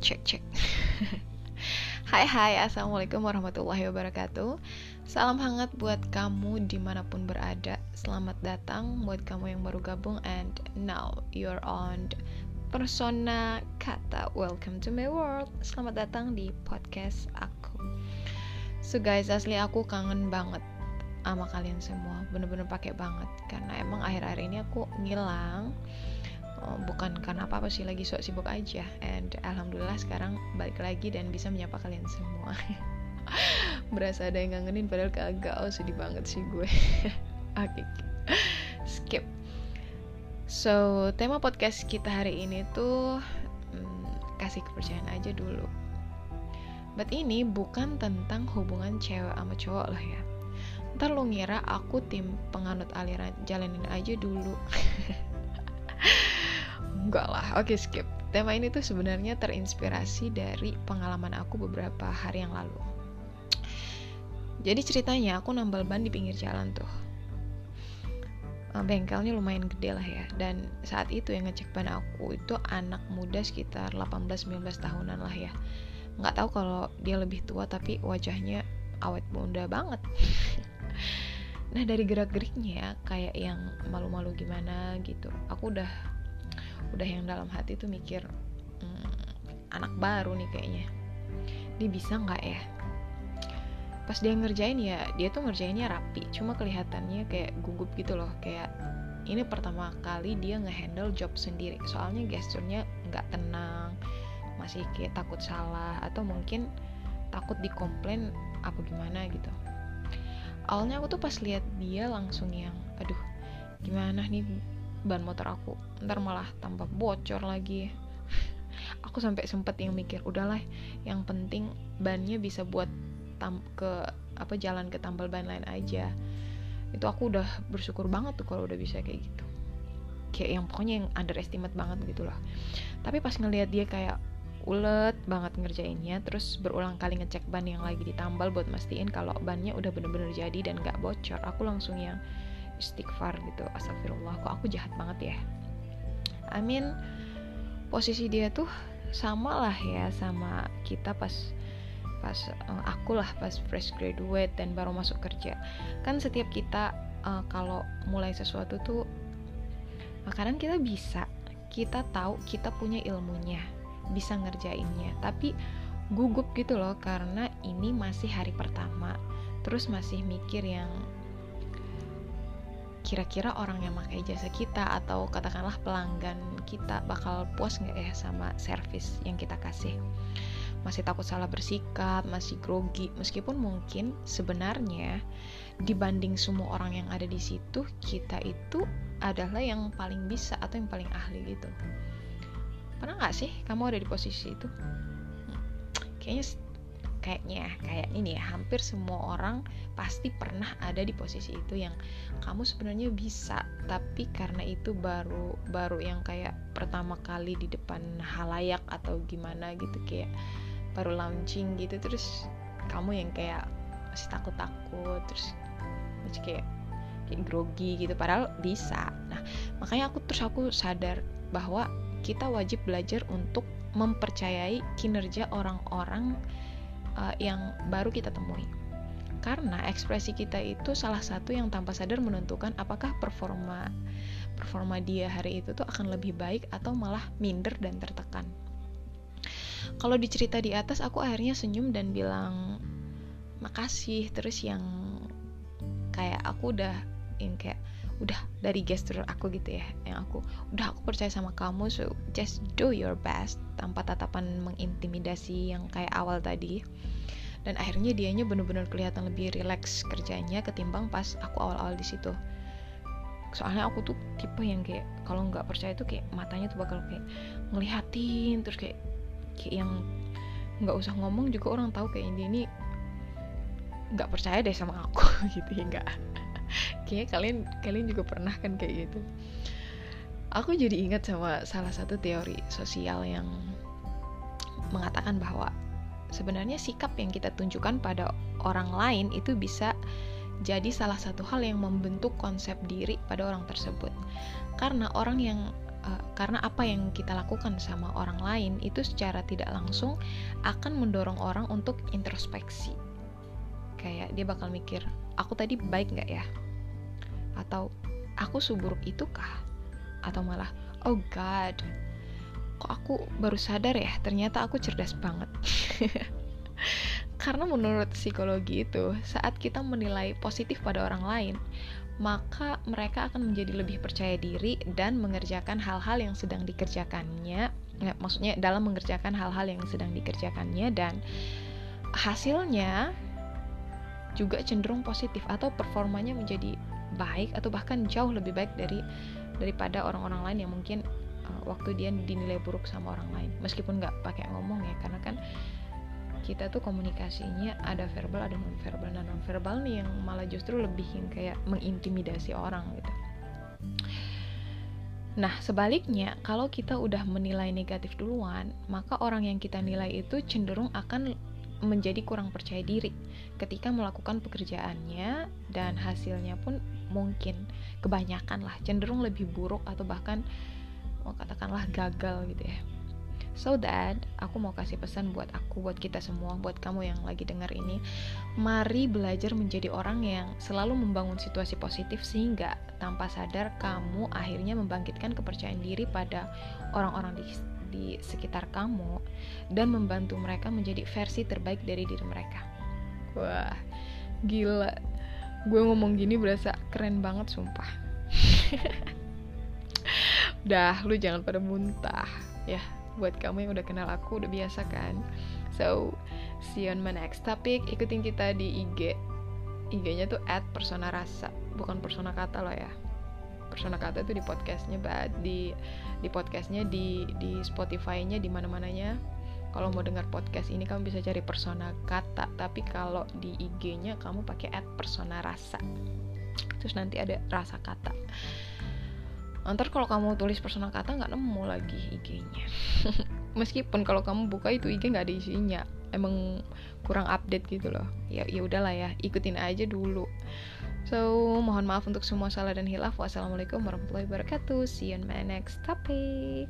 Cek cek. Hai hai, Assalamualaikum warahmatullahi wabarakatuh. Salam hangat buat kamu di mana pun berada. Selamat datang buat kamu yang baru gabung. And now you're on Persona Kata. Welcome to my world. Selamat datang di podcast aku. So guys, asli aku kangen banget sama kalian semua. Bener-bener pakai banget. Karena emang akhir-akhir ini aku ngilang. Oh, bukan karena apa-apa sih lagi sok sibuk aja. And alhamdulillah sekarang balik lagi dan bisa menyapa kalian semua. Berasa ada yang ngangenin padahal kagak. Oh sedih banget sih gue. Oke skip. So tema podcast kita hari ini tuh hmm, kasih kepercayaan aja dulu. But ini bukan tentang hubungan cewek sama cowok lah ya ntar lo ngira aku tim penganut aliran jalanin aja dulu. Enggak lah oke skip. Tema ini tuh sebenarnya terinspirasi dari pengalaman aku beberapa hari yang lalu. Jadi ceritanya aku nambal ban di pinggir jalan tuh. Eh, bengkelnya lumayan gede lah ya. Dan saat itu yang ngecek ban aku itu anak muda sekitar 18-19 tahunan lah ya. Nggak tahu kalau dia lebih tua tapi wajahnya awet muda banget. Nah dari gerak geriknya kayak yang malu-malu gimana gitu aku udah udah yang dalam hati tuh mikir hmm, anak baru nih kayaknya. Dia bisa nggak ya? Pas dia ngerjain ya dia tuh ngerjainnya rapi cuma kelihatannya kayak gugup gitu loh kayak ini pertama kali dia ngehandle job sendiri soalnya gesturnya nggak tenang masih kayak takut salah atau mungkin takut dikomplain apa gimana gitu. Awalnya aku tuh pas lihat dia langsung yang aduh gimana nih ban motor aku? Ntar malah tambah bocor lagi. Aku sampai sempet yang mikir udahlah yang penting bannya bisa buat tam ke apa jalan ke tambal ban lain aja. Itu aku udah bersyukur banget tuh kalau udah bisa kayak gitu. Kayak yang pokoknya yang underestimate banget gitu loh. Tapi pas ngelihat dia kayak ulet banget ngerjainnya terus berulang kali ngecek ban yang lagi ditambal buat mastiin kalau bannya udah bener-bener jadi dan gak bocor. Aku langsung yang istighfar gitu astagfirullah kok aku jahat banget ya? I mean posisi dia tuh sama lah ya sama kita pas pas uh, aku lah pas fresh graduate dan baru masuk kerja. Kan setiap kita uh, kalau mulai sesuatu tuh kadang kita bisa kita tahu kita punya ilmunya bisa ngerjainnya. Tapi gugup gitu loh karena ini masih hari pertama. Terus masih mikir yang kira-kira orang yang pakai jasa kita atau katakanlah pelanggan kita bakal puas nggak ya sama service yang kita kasih? Masih takut salah bersikap, masih grogi, meskipun mungkin sebenarnya dibanding semua orang yang ada di situ, kita itu adalah yang paling bisa atau yang paling ahli gitu. Pernah nggak sih kamu ada di posisi itu? Kayaknya kayaknya kayak ini ya hampir semua orang pasti pernah ada di posisi itu yang kamu sebenarnya bisa tapi karena itu baru baru yang kayak pertama kali di depan halayak atau gimana gitu kayak baru launching gitu terus kamu yang kayak masih takut-takut terus masih kayak kayak grogi gitu padahal bisa nah makanya aku terus aku sadar bahwa kita wajib belajar untuk mempercayai kinerja orang-orang uh, yang baru kita temui. Karena ekspresi kita itu salah satu yang tanpa sadar menentukan apakah performa performa dia hari itu tuh akan lebih baik atau malah minder dan tertekan. Kalau dicerita di atas aku akhirnya senyum dan bilang makasih terus yang kayak aku udah yang kayak udah dari gesture aku gitu ya yang aku udah aku percaya sama kamu so just do your best tanpa tatapan mengintimidasi yang kayak awal tadi. Dan akhirnya dianya bener-bener kelihatan lebih rileks kerjanya ketimbang pas aku awal-awal di situ. Soalnya aku tuh tipe yang kayak kalau nggak percaya tuh kayak matanya tuh bakal kayak ngelihatin terus kayak kayak yang nggak usah ngomong juga orang tahu kayak ini ini nggak percaya deh sama aku gitu ya nggak kayaknya kalian kalian juga pernah kan kayak gitu. Aku jadi ingat sama salah satu teori sosial yang mengatakan bahwa sebenarnya sikap yang kita tunjukkan pada orang lain itu bisa jadi salah satu hal yang membentuk konsep diri pada orang tersebut. Karena orang yang uh, karena apa yang kita lakukan sama orang lain itu secara tidak langsung akan mendorong orang untuk introspeksi. Kayak dia bakal mikir aku tadi baik nggak ya atau aku seburuk itu kah atau malah oh god kok aku baru sadar ya ternyata aku cerdas banget. Karena menurut psikologi itu saat kita menilai positif pada orang lain maka mereka akan menjadi lebih percaya diri dan mengerjakan hal-hal yang sedang dikerjakannya ya, maksudnya dalam mengerjakan hal-hal yang sedang dikerjakannya dan hasilnya juga cenderung positif atau performanya menjadi baik atau bahkan jauh lebih baik dari daripada orang-orang lain yang mungkin uh, waktu dia dinilai buruk sama orang lain. Meskipun nggak pakai ngomong ya karena kan kita tuh komunikasinya ada verbal ada non verbal nah non verbal nih yang malah justru lebih yang kayak mengintimidasi orang gitu. Nah, sebaliknya, kalau kita udah menilai negatif duluan, maka orang yang kita nilai itu cenderung akan menjadi kurang percaya diri ketika melakukan pekerjaannya dan hasilnya pun mungkin kebanyakan lah cenderung lebih buruk atau bahkan mau katakanlah gagal gitu ya. So that aku mau kasih pesan buat aku, buat kita semua, buat kamu yang lagi dengar ini, mari belajar menjadi orang yang selalu membangun situasi positif sehingga tanpa sadar kamu akhirnya membangkitkan kepercayaan diri pada orang-orang di di sekitar kamu dan membantu mereka menjadi versi terbaik dari diri mereka. Wah, gila. Gue ngomong gini berasa keren banget sumpah. Dah, lu jangan pada muntah ya. Buat kamu yang udah kenal aku udah biasa kan. So, see you on my next topic. Ikutin kita di IG. IG-nya tuh at persona rasa, bukan persona kata loh ya persona kata itu di podcastnya di di podcastnya di di Spotify-nya di mana-mananya. Kalau mau dengar podcast ini kamu bisa cari persona kata tapi kalau di IG-nya kamu pakai at persona rasa. Terus nanti ada rasa kata Ntar kalau kamu tulis persona kata nggak nemu lagi IG-nya meskipun kalau kamu buka itu IG nggak ada isinya. Emang kurang update gitu loh. Ya ya udahlah ya ikutin aja dulu So, mohon maaf untuk semua salah dan hilaf. Wassalamualaikum warahmatullahi wabarakatuh. See you on my next topic.